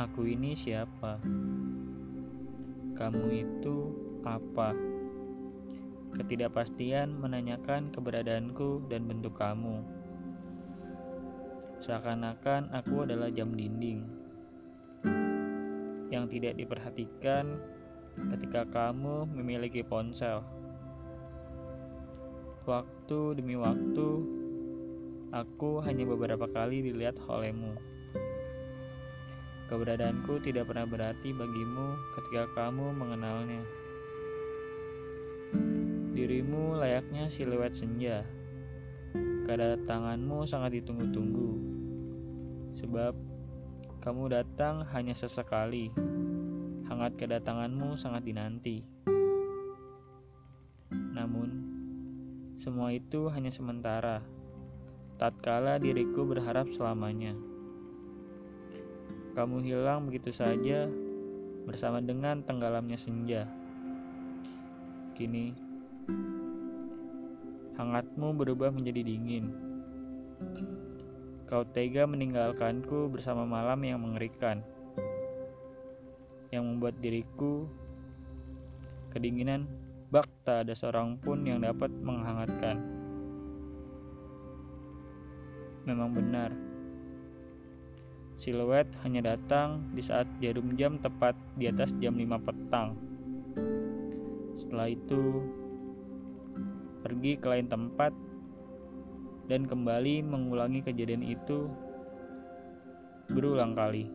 Aku ini siapa? Kamu itu apa? Ketidakpastian menanyakan keberadaanku dan bentuk kamu. Seakan-akan aku adalah jam dinding yang tidak diperhatikan ketika kamu memiliki ponsel. Waktu demi waktu, aku hanya beberapa kali dilihat olehmu. Keberadaanku tidak pernah berarti bagimu ketika kamu mengenalnya. Dirimu layaknya siluet senja. Kedatanganmu sangat ditunggu-tunggu. Sebab kamu datang hanya sesekali. Hangat kedatanganmu sangat dinanti. Namun, semua itu hanya sementara. Tatkala diriku berharap selamanya. Kamu hilang begitu saja bersama dengan tenggelamnya senja. Kini, hangatmu berubah menjadi dingin. Kau tega meninggalkanku bersama malam yang mengerikan, yang membuat diriku kedinginan bak tak ada seorang pun yang dapat menghangatkan. Memang benar. Siluet hanya datang di saat jarum jam tepat di atas jam 5 petang. Setelah itu, pergi ke lain tempat dan kembali mengulangi kejadian itu berulang kali.